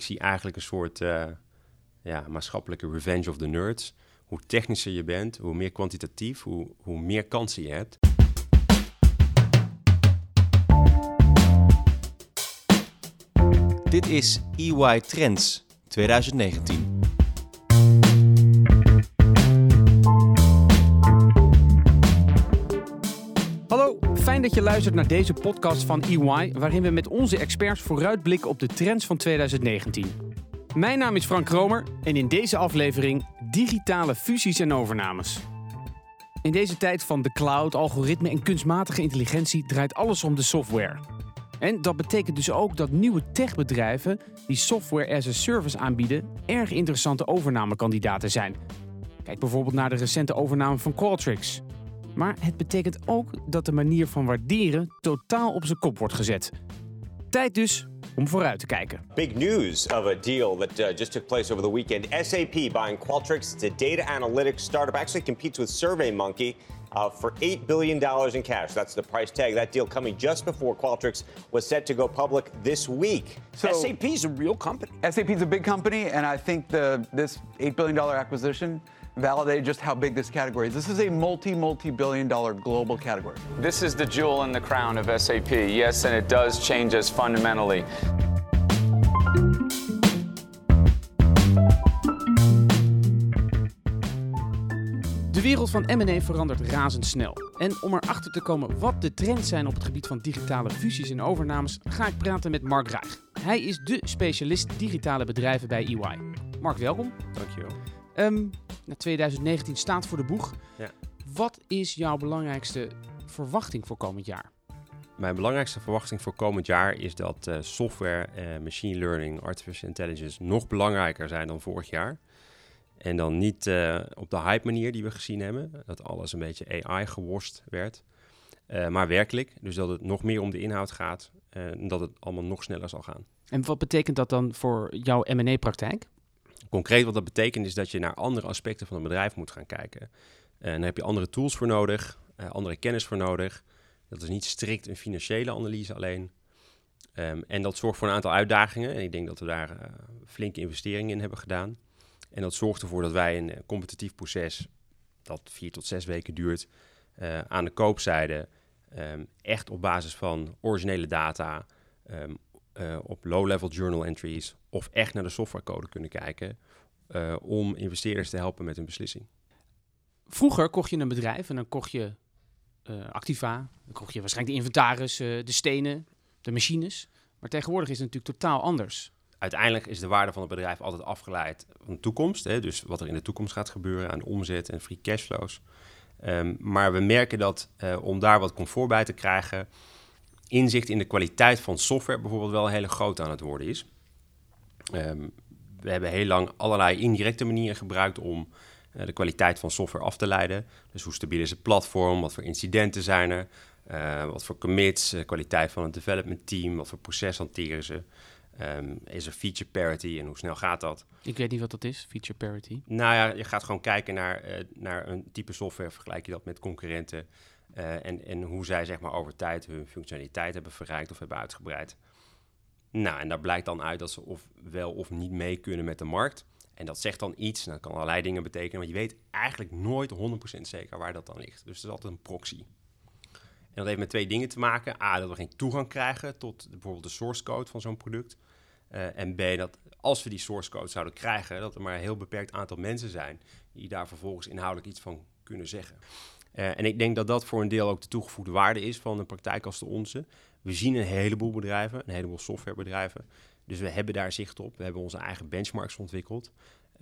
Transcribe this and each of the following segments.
ik zie eigenlijk een soort uh, ja, maatschappelijke revenge of the nerds. Hoe technischer je bent, hoe meer kwantitatief, hoe, hoe meer kansen je hebt. Dit is EY Trends 2019. Dat je luistert naar deze podcast van EY, waarin we met onze experts vooruitblikken op de trends van 2019. Mijn naam is Frank Kromer en in deze aflevering digitale fusies en overnames. In deze tijd van de cloud, algoritme en kunstmatige intelligentie draait alles om de software. En dat betekent dus ook dat nieuwe techbedrijven die software as a service aanbieden erg interessante overnamekandidaten zijn. Kijk bijvoorbeeld naar de recente overname van Qualtrics. Maar het betekent ook dat de manier van waarderen totaal op zijn kop wordt gezet. Tijd dus om vooruit te kijken. Big news of a deal that uh, just took place over the weekend. SAP buying Qualtrics. It's a data analytics startup. Actually competes with SurveyMonkey. Uh, for $8 billion in cash. That's the price tag. That deal coming just before Qualtrics was set to go public this week. So, SAP is a real company. SAP is a big company, and I think the, this $8 billion acquisition validated just how big this category is. This is a multi, multi billion dollar global category. This is the jewel in the crown of SAP, yes, and it does change us fundamentally. De wereld van M&A verandert razendsnel. En om erachter te komen wat de trends zijn op het gebied van digitale fusies en overnames, ga ik praten met Mark Rijg. Hij is de specialist digitale bedrijven bij EY. Mark, welkom. Dankjewel. Um, 2019 staat voor de boeg. Ja. Wat is jouw belangrijkste verwachting voor komend jaar? Mijn belangrijkste verwachting voor komend jaar is dat uh, software, uh, machine learning, artificial intelligence nog belangrijker zijn dan vorig jaar. En dan niet uh, op de hype manier die we gezien hebben, dat alles een beetje AI geworst werd, maar werkelijk. Dus dat het nog meer om de inhoud gaat en dat het allemaal nog sneller zal gaan. En wat betekent dat dan voor jouw M&A-praktijk? Concreet wat dat betekent is dat je naar andere aspecten van een bedrijf moet gaan kijken. En dan heb je andere tools voor nodig, uh, andere kennis voor nodig. Dat is niet strikt een financiële analyse alleen. Um, en dat zorgt voor een aantal uitdagingen. En ik denk dat we daar uh, flinke investeringen in hebben gedaan. En dat zorgt ervoor dat wij een competitief proces, dat vier tot zes weken duurt, aan de koopzijde um, echt op basis van originele data, um, uh, op low-level journal entries of echt naar de softwarecode kunnen kijken uh, om investeerders te helpen met hun beslissing. Vroeger kocht je een bedrijf en dan kocht je uh, activa, dan kocht je waarschijnlijk de inventaris, de stenen, de machines. Maar tegenwoordig is het natuurlijk totaal anders. Uiteindelijk is de waarde van het bedrijf altijd afgeleid van de toekomst. Hè? Dus wat er in de toekomst gaat gebeuren aan omzet en free cashflows. Um, maar we merken dat om daar wat comfort bij te krijgen, inzicht in de kwaliteit van software bijvoorbeeld wel een hele groot aan het worden is. Um, we hebben heel lang allerlei indirecte manieren gebruikt om uh, de kwaliteit van software af te leiden. Dus hoe stabiel is het platform, wat voor incidenten zijn er, uh, wat voor commits, uh, kwaliteit van het development team, wat voor proces hanteren ze. Um, is er feature parity en hoe snel gaat dat? Ik weet niet wat dat is, feature parity. Nou ja, je gaat gewoon kijken naar, naar een type software, vergelijk je dat met concurrenten. Uh, en, en hoe zij zeg maar, over tijd hun functionaliteit hebben verrijkt of hebben uitgebreid. Nou, en daar blijkt dan uit dat ze of wel of niet mee kunnen met de markt. En dat zegt dan iets, dat kan allerlei dingen betekenen, maar je weet eigenlijk nooit 100% zeker waar dat dan ligt. Dus het is altijd een proxy. En dat heeft met twee dingen te maken. A, dat we geen toegang krijgen tot bijvoorbeeld de source code van zo'n product. Uh, en B, dat als we die source code zouden krijgen, dat er maar een heel beperkt aantal mensen zijn die daar vervolgens inhoudelijk iets van kunnen zeggen. Uh, en ik denk dat dat voor een deel ook de toegevoegde waarde is van een praktijk als de onze. We zien een heleboel bedrijven, een heleboel softwarebedrijven. Dus we hebben daar zicht op. We hebben onze eigen benchmarks ontwikkeld.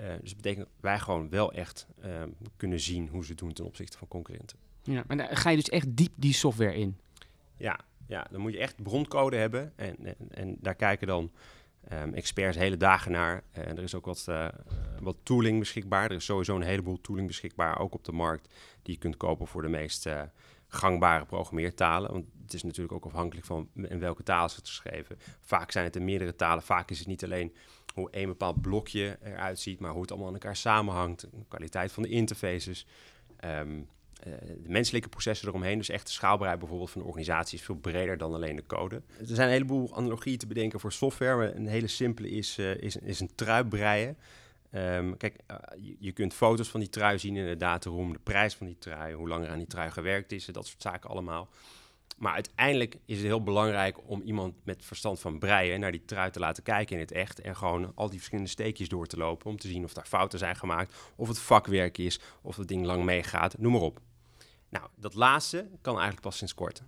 Uh, dus dat betekent dat wij gewoon wel echt uh, kunnen zien hoe ze het doen ten opzichte van concurrenten. Ja, maar dan ga je dus echt diep die software in? Ja, ja dan moet je echt broncode hebben. En, en, en daar kijken dan um, experts hele dagen naar. Uh, er is ook wat, uh, wat tooling beschikbaar. Er is sowieso een heleboel tooling beschikbaar, ook op de markt, die je kunt kopen voor de meest uh, gangbare programmeertalen. Want het is natuurlijk ook afhankelijk van in welke taal is het geschreven. Vaak zijn het in meerdere talen. Vaak is het niet alleen hoe een bepaald blokje eruit ziet, maar hoe het allemaal aan elkaar samenhangt. De kwaliteit van de interfaces. Um, de menselijke processen eromheen. Dus echt de schaalbaarheid bijvoorbeeld van de organisatie is veel breder dan alleen de code. Er zijn een heleboel analogieën te bedenken voor software. Een hele simpele is, is, is een trui breien. Um, kijk, uh, je, kunt foto's van die trui zien in de dataroom, de prijs van die trui, hoe lang er aan die trui gewerkt is, dat soort zaken allemaal. Maar uiteindelijk is het heel belangrijk om iemand met verstand van breien naar die trui te laten kijken in het echt. En gewoon al die verschillende steekjes door te lopen om te zien of daar fouten zijn gemaakt, of het vakwerk is, of het ding lang meegaat, noem maar op. Nou, dat laatste kan eigenlijk pas sinds kort.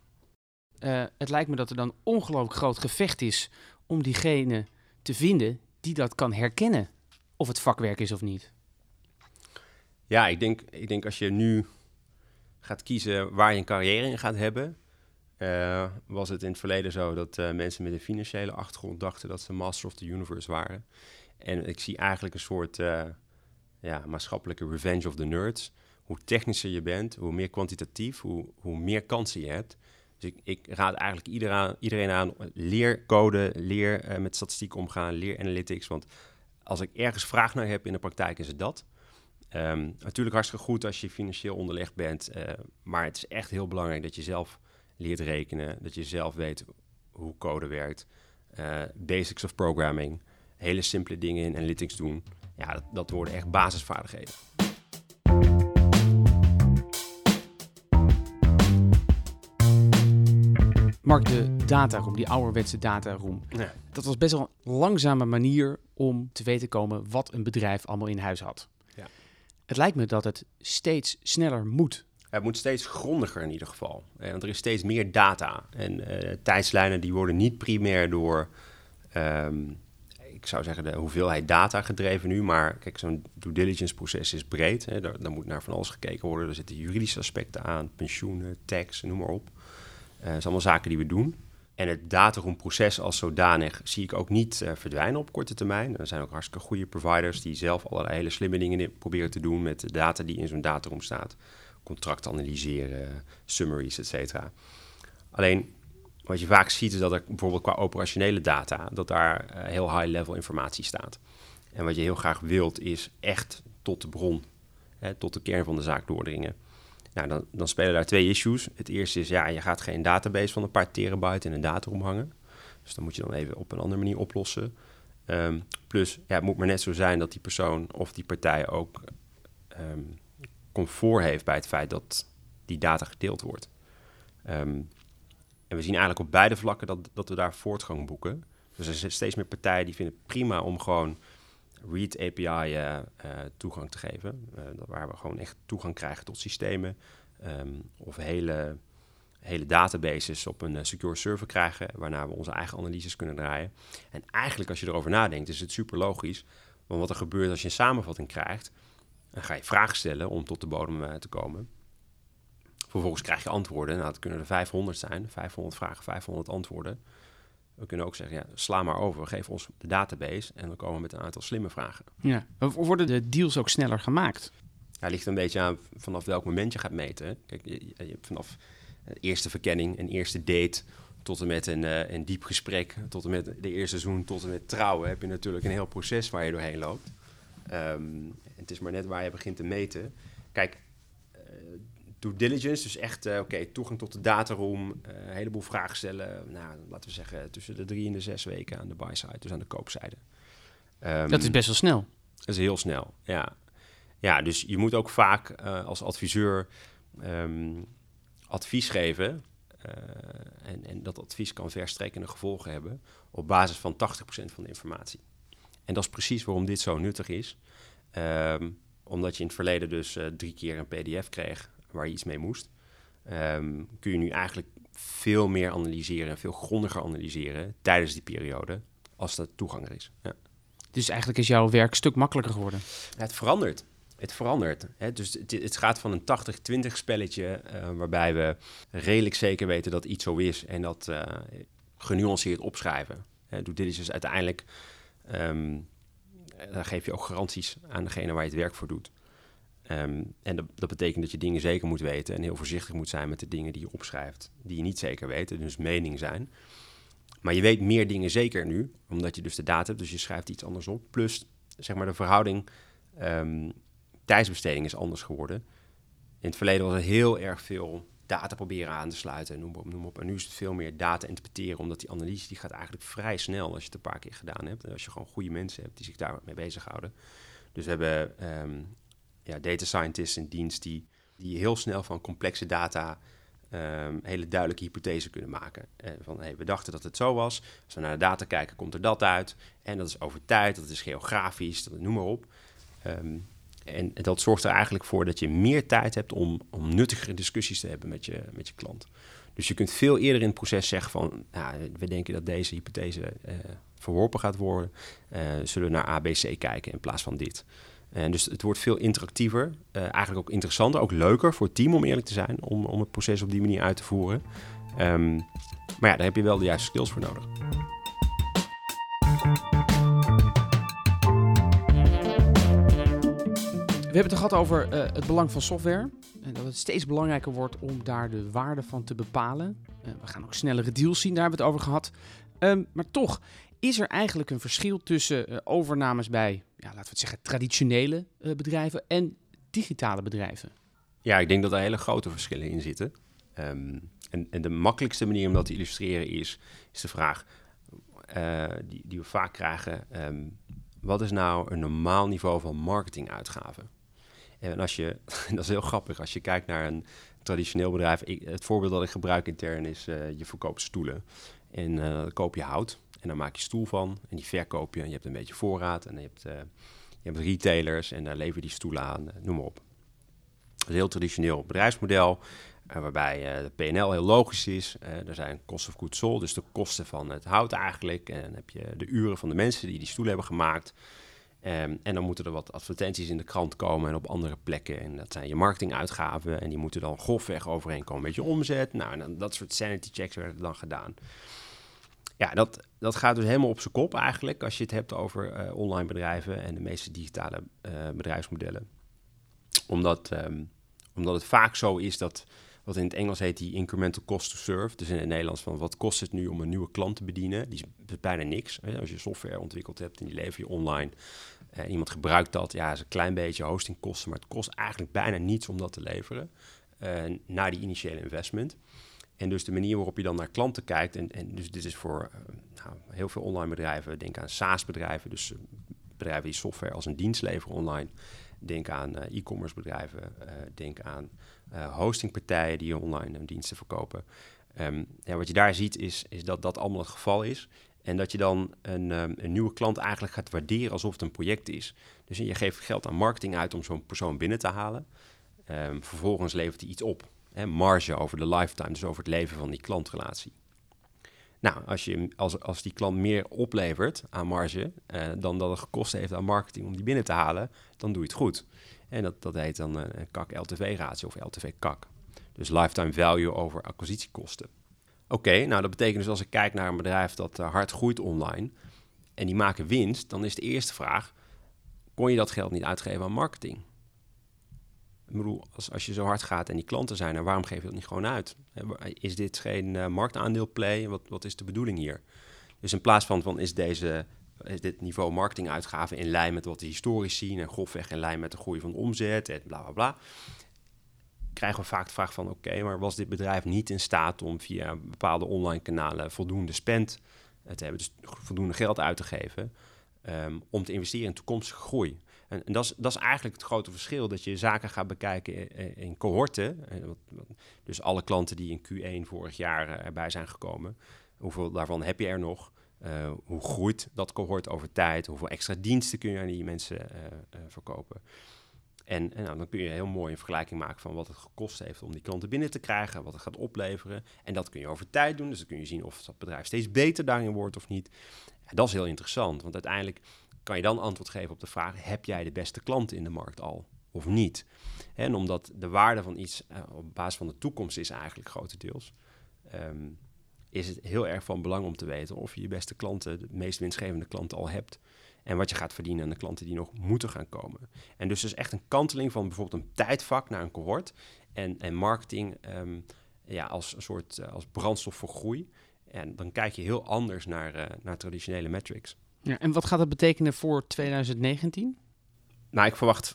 Uh, het lijkt me dat er dan ongelooflijk groot gevecht is om diegene te vinden die dat kan herkennen of het vakwerk is of niet. Ja, ik denk, ik denk als je nu gaat kiezen waar je een carrière in gaat hebben, uh, was het in het verleden zo dat uh, mensen met een financiële achtergrond dachten dat ze master of the universe waren. En ik zie eigenlijk een soort uh, ja, maatschappelijke revenge of the nerds. Hoe technischer je bent, hoe meer kwantitatief, hoe, hoe meer kansen je hebt. Dus ik, ik raad eigenlijk iedereen aan, iedereen aan leer code, leer met statistiek omgaan, leer analytics. Want als ik ergens vraag naar heb in de praktijk, is het dat. Um, natuurlijk hartstikke goed als je financieel onderlegd bent, maar het is echt heel belangrijk dat je zelf leert rekenen, dat je zelf weet hoe code werkt, uh, basics of programming, hele simpele dingen in analytics doen. Ja, dat, dat worden echt basisvaardigheden. Mark, de dataroom, die ouderwetse dataroom. Ja. Dat was best wel een langzame manier om te weten komen wat een bedrijf allemaal in huis had. Ja. Het lijkt me dat het steeds sneller moet. Het moet steeds grondiger in ieder geval. Eh, want er is steeds meer data. En uh, tijdslijnen die worden niet primair door, um, ik zou zeggen, de hoeveelheid data gedreven nu. Maar kijk, zo'n due diligence proces is breed. Hè. Daar, daar, moet naar van alles gekeken worden. Er zitten juridische aspecten aan, pensioenen, tax, noem maar op. Uh, dat zijn allemaal zaken die we doen. En het dataroomproces als zodanig zie ik ook niet uh, verdwijnen op korte termijn. Er zijn ook hartstikke goede providers die zelf allerlei hele slimme dingen proberen te doen met de data die in zo'n dataroom staat contract analyseren, summaries, et cetera. Alleen wat je vaak ziet is dat er bijvoorbeeld qua operationele data, dat daar uh, heel high-level informatie staat. En wat je heel graag wilt is echt tot de bron, hè, tot de kern van de zaak doordringen. Nou, dan, dan, spelen daar twee issues. Het eerste is, ja, je gaat geen database van een paar terabyte in een dataroom hangen. Dus dan moet je dan even op een andere manier oplossen. Um, plus, ja, het moet maar net zo zijn dat die persoon of die partij ook um, comfort heeft bij het feit dat die data gedeeld wordt. Um, en we zien eigenlijk op beide vlakken dat, dat we daar voortgang boeken. Dus er zijn steeds meer partijen die vinden het prima om gewoon Read API uh, uh, toegang te geven. Uh, waar we gewoon echt toegang krijgen tot systemen. Um, of hele, hele databases op een secure server krijgen. Waarna we onze eigen analyses kunnen draaien. En eigenlijk als je erover nadenkt is het super logisch. Want wat er gebeurt als je een samenvatting krijgt dan ga je vragen stellen om tot de bodem te komen. Vervolgens krijg je antwoorden. Nou, dat kunnen er 500 zijn. 500 vragen, 500 antwoorden. We kunnen ook zeggen, ja, sla maar over. Geef ons de database en dan komen we met een aantal slimme vragen. Ja. Worden de deals ook sneller gemaakt? Ja, ligt een beetje aan vanaf welk moment je gaat meten. Kijk, je, je hebt vanaf eerste verkenning, een eerste date... tot en met een, uh, een diep gesprek, tot en met de eerste seizoen, tot en met trouwen... heb je natuurlijk een heel proces waar je doorheen loopt. Um, het is maar net waar je begint te meten. Kijk, due diligence, dus echt, uh, oké, toegang tot de dataroom, uh, een heleboel vragen stellen. Nou, laten we zeggen tussen de drie en de zes weken aan de buy-side, dus aan de koopzijde. Um, dat is best wel snel. Dat is heel snel, ja. Ja, dus je moet ook vaak als adviseur um, advies geven. en, en dat advies kan verstrekkende gevolgen hebben op basis van 80% van de informatie. En dat is precies waarom dit zo nuttig is. Um, omdat je in het verleden dus drie keer een PDF kreeg waar je iets mee moest. Um, kun je nu eigenlijk veel meer analyseren, veel grondiger analyseren tijdens die periode, als dat toeganger is. Ja. Dus eigenlijk is jouw werk een stuk makkelijker geworden? Ja, het verandert. Het verandert. Hè? Dus het, het, gaat van een 80-20 spelletje, uh, waarbij we redelijk zeker weten dat iets zo is en dat uh, genuanceerd opschrijven. Hè? Doe dit is dus uiteindelijk um, dan geef je ook garanties aan degene waar je het werk voor doet. Um, en dat, dat, betekent dat je dingen zeker moet weten en heel voorzichtig moet zijn met de dingen die je opschrijft, die je niet zeker weet, dus mening zijn. Maar je weet meer dingen zeker nu, omdat je dus de data hebt, dus je schrijft iets anders op. Plus, zeg maar, de verhouding um, tijdsbesteding is anders geworden. In het verleden was er heel erg veel data proberen aan te sluiten en noem op, op. En nu is het veel meer data interpreteren, omdat die analyse die gaat eigenlijk vrij snel als je het een paar keer gedaan hebt. Als je gewoon goede mensen hebt die zich daarmee bezighouden. Dus we hebben ehm, ja, data scientists in dienst die, die heel snel van complexe data ehm, hele duidelijke hypothesen kunnen maken. Uh, van hey, we dachten dat het zo was. Als we naar de data kijken, komt er dat uit. En dat is over tijd, dat is geografisch, dat, noem maar op. Ehm, en dat zorgt er eigenlijk voor dat je meer tijd hebt om, om nuttigere discussies te hebben met je, met je klant. Dus je kunt veel eerder in het proces zeggen van, nou, we denken dat deze hypothese uh, verworpen gaat worden. Uh, zullen we naar ABC kijken in plaats van dit. En dus het wordt veel interactiever, uh, eigenlijk ook interessanter, ook leuker voor het team om eerlijk te zijn, om, om het proces op die manier uit te voeren. Um, maar ja, daar heb je wel de juiste skills voor nodig. We hebben het gehad over uh, het belang van software. En dat het steeds belangrijker wordt om daar de waarde van te bepalen. We gaan ook snellere deals zien, daar hebben we het over gehad. Um, maar toch, is er eigenlijk een verschil tussen overnames bij, ja, laten we het zeggen, traditionele bedrijven en digitale bedrijven? Ja, ik denk dat er hele grote verschillen in zitten. Um, en, de makkelijkste manier om dat te illustreren is, is de vraag die, die, we vaak krijgen. Um, wat is nou een normaal niveau van marketinguitgaven? En als je, dat is heel grappig, als je kijkt naar een traditioneel bedrijf. Het voorbeeld dat ik gebruik intern is, uh, je verkoopt stoelen. En koop je hout en dan maak je stoel van. En die verkoop je en je hebt een beetje voorraad. En je hebt, uh, je hebt retailers en daar lever die stoelen aan, noem maar op. Dat een heel traditioneel bedrijfsmodel. waarbij de PNL heel logisch is. er zijn kosten of goods sold, dus de kosten van het hout eigenlijk. En dan heb je de uren van de mensen die die stoelen hebben gemaakt. Um, en dan moeten er wat advertenties in de krant komen en op andere plekken. En dat zijn je marketinguitgaven. En die moeten dan grofweg overeenkomen met je omzet. Nou, en dat soort sanity checks werden dan gedaan. Ja, dat, dat gaat dus helemaal op zijn kop eigenlijk als je het hebt over uh, online bedrijven en de meeste digitale uh, bedrijfsmodellen. Omdat, um, omdat het vaak zo is dat, wat in het Engels heet die incremental cost to serve. Dus in het Nederlands van wat kost het nu om een nieuwe klant te bedienen? Die is bijna niks. Als je software ontwikkeld hebt en die lever je online. Uh, iemand gebruikt dat, ja, is een klein beetje hostingkosten, maar het kost eigenlijk bijna niets om dat te leveren na die initiële investment. En dus de manier waarop je dan naar klanten kijkt, en, en dus dit is voor uh, nou, heel veel online bedrijven, denk aan SaaS-bedrijven, dus bedrijven die software als een dienst leveren online. Denk aan e-commerce bedrijven, denk aan hostingpartijen die online diensten verkopen. Um, ja, wat je daar ziet is, is dat dat allemaal het geval is. En dat je dan een, um, een, nieuwe klant eigenlijk gaat waarderen alsof het een project is. Dus je geeft geld aan marketing uit om zo'n persoon binnen te halen. Um, vervolgens levert hij iets op. Hè, marge over de lifetime, dus over het leven van die klantrelatie. Nou, als, je, als, als die klant meer oplevert aan marge uh, dan dat het gekost heeft aan marketing om die binnen te halen, dan doe je het goed. En dat, dat heet dan een CAC-LTV-ratio of LTV-CAC. Dus lifetime value over acquisitiekosten. Oké, nou dat betekent dus als ik kijk naar een bedrijf dat uh, hard groeit online en die maken winst, dan is de eerste vraag: kon je dat geld niet uitgeven aan marketing? Ik bedoel, als, als je zo hard gaat en die klanten zijn er, waarom geef je dat niet gewoon uit? Is dit geen uh, marktaandeelplay? Wat, wat is de bedoeling hier? Dus in plaats van, van is, deze, is dit niveau marketinguitgaven in lijn met wat de historisch zien en grofweg in lijn met de groei van de omzet en bla bla bla krijgen we vaak de vraag van... oké, maar was dit bedrijf niet in staat om via bepaalde online kanalen... voldoende spend eh, te hebben, dus voldoende geld uit te geven... Um, om te investeren in toekomstige groei. En, en dat, is, dat is eigenlijk het grote verschil, dat je zaken gaat bekijken in, cohorten. Dus alle klanten die in Q1 vorig jaar uh, erbij zijn gekomen, hoeveel daarvan heb je er nog? Uh, hoe groeit dat cohort over tijd? Hoeveel extra diensten kun je aan die mensen verkopen? En, en nou, dan kun je heel mooi een vergelijking maken van wat het gekost heeft om die klanten binnen te krijgen, wat het gaat opleveren. En dat kun je over tijd doen. Dus dan kun je zien of dat bedrijf steeds beter daarin wordt of niet. Dat is heel interessant, want uiteindelijk kan je dan antwoord geven op de vraag: heb jij de beste klanten in de markt al of niet? En omdat de waarde van iets uh, op basis van de toekomst is eigenlijk grotendeels. Um, is het heel erg van belang om te weten of je je beste klanten, de meest winstgevende klanten al hebt. En wat je gaat verdienen aan de klanten die nog moeten gaan komen. En dus is echt een kanteling van bijvoorbeeld een tijdvak naar een cohort. En, en marketing um, ja, als een soort uh, als brandstof voor groei. En dan kijk je heel anders naar, uh, naar traditionele metrics. Ja, en wat gaat dat betekenen voor 2019? Nou, ik verwacht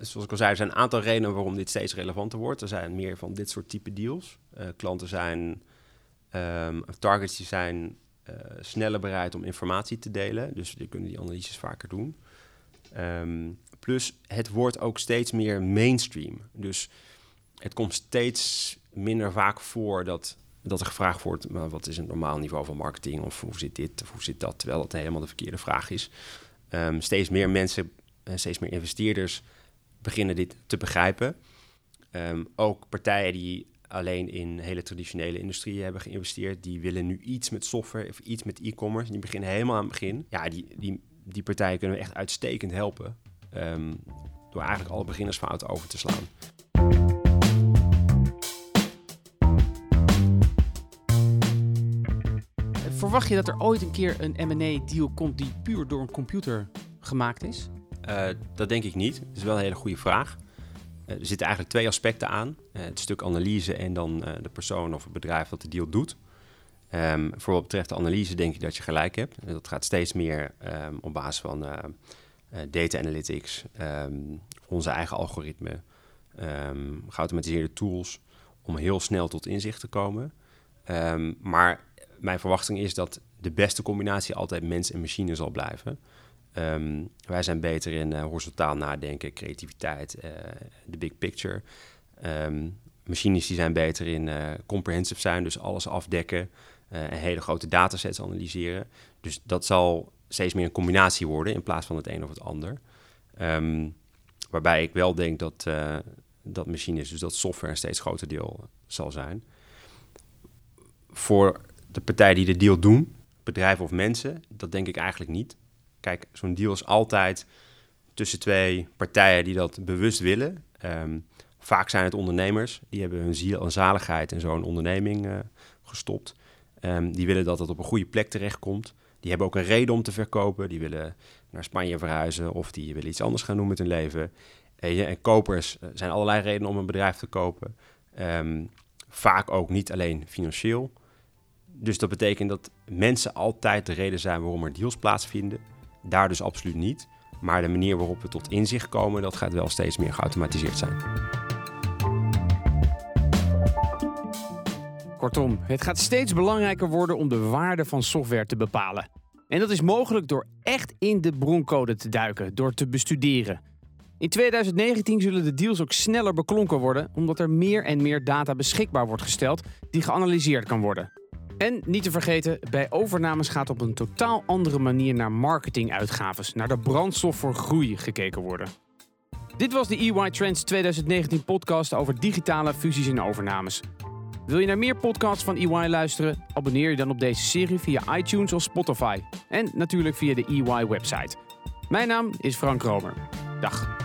zoals ik al zei, er zijn een aantal redenen waarom dit steeds relevanter wordt. Er zijn meer van dit soort type deals. Uh, klanten zijn, um, targets die zijn uh, sneller bereid om informatie te delen. Dus die kunnen die analyses vaker doen. Um, plus, het wordt ook steeds meer mainstream. Dus het komt steeds minder vaak voor dat, dat er gevraagd wordt... Maar wat is een normaal niveau van marketing of hoe zit dit of hoe zit dat... terwijl dat helemaal de verkeerde vraag is. Um, steeds meer mensen, steeds meer investeerders beginnen dit te begrijpen. Um, ook partijen die alleen in hele traditionele industrieën hebben geïnvesteerd, die willen nu iets met software of iets met e-commerce. Die beginnen helemaal aan het begin. Ja, die, die, die partijen kunnen we echt uitstekend helpen. Um, door eigenlijk alle beginnersfouten over te slaan. Verwacht je dat er ooit een keer een M&A-deal komt die puur door een computer gemaakt is? Uh, dat denk ik niet. Dat is wel een hele goede vraag. Uh, er zitten eigenlijk twee aspecten aan. Uh, het stuk analyse en dan de persoon of het bedrijf dat de deal doet. Um, voor wat betreft de analyse denk ik dat je gelijk hebt. Dat gaat steeds meer um, op basis van data analytics, um, onze eigen algoritme, geautomatiseerde tools om heel snel tot inzicht te komen. maar mijn verwachting is dat de beste combinatie altijd mens en machine zal blijven. Um, wij zijn beter in uh, horizontaal nadenken, creativiteit, uh, de big picture. Um, machines die zijn beter in uh, comprehensive zijn, dus alles afdekken en hele grote datasets analyseren. Dus dat zal steeds meer een combinatie worden in plaats van het een of het ander. Um, waarbij ik wel denk dat, dat machines, dus dat software een steeds groter deel zal zijn. Voor de partijen die de deal doen, bedrijven of mensen, dat denk ik eigenlijk niet. Kijk, zo'n deal is altijd tussen twee partijen die dat bewust willen. Um, vaak zijn het ondernemers, die hebben hun ziel en zaligheid in zo'n onderneming uh, gestopt. Um, die willen dat het op een goede plek terechtkomt. Die hebben ook een reden om te verkopen. Die willen naar Spanje verhuizen of die willen iets anders gaan doen met hun leven. En, en kopers uh, zijn allerlei redenen om een bedrijf te kopen. Um, vaak ook niet alleen financieel. Dus dat betekent dat mensen altijd de reden zijn waarom er deals plaatsvinden. Daar dus absoluut niet. Maar de manier waarop we tot inzicht komen, dat gaat wel steeds meer geautomatiseerd zijn. Kortom, het gaat steeds belangrijker worden om de waarde van software te bepalen. En dat is mogelijk door echt in de broncode te duiken, door te bestuderen. In 2019 zullen de deals ook sneller beklonken worden, omdat er meer en meer data beschikbaar wordt gesteld die geanalyseerd kan worden. En niet te vergeten, bij overnames gaat op een totaal andere manier naar marketinguitgaves, naar de brandstof voor groei gekeken worden. Dit was de EY Trends 2019 podcast over digitale fusies en overnames. Wil je naar meer podcasts van EY luisteren? Abonneer je dan op deze serie via iTunes of Spotify. En natuurlijk via de EY website. Mijn naam is Frank Romer. Dag.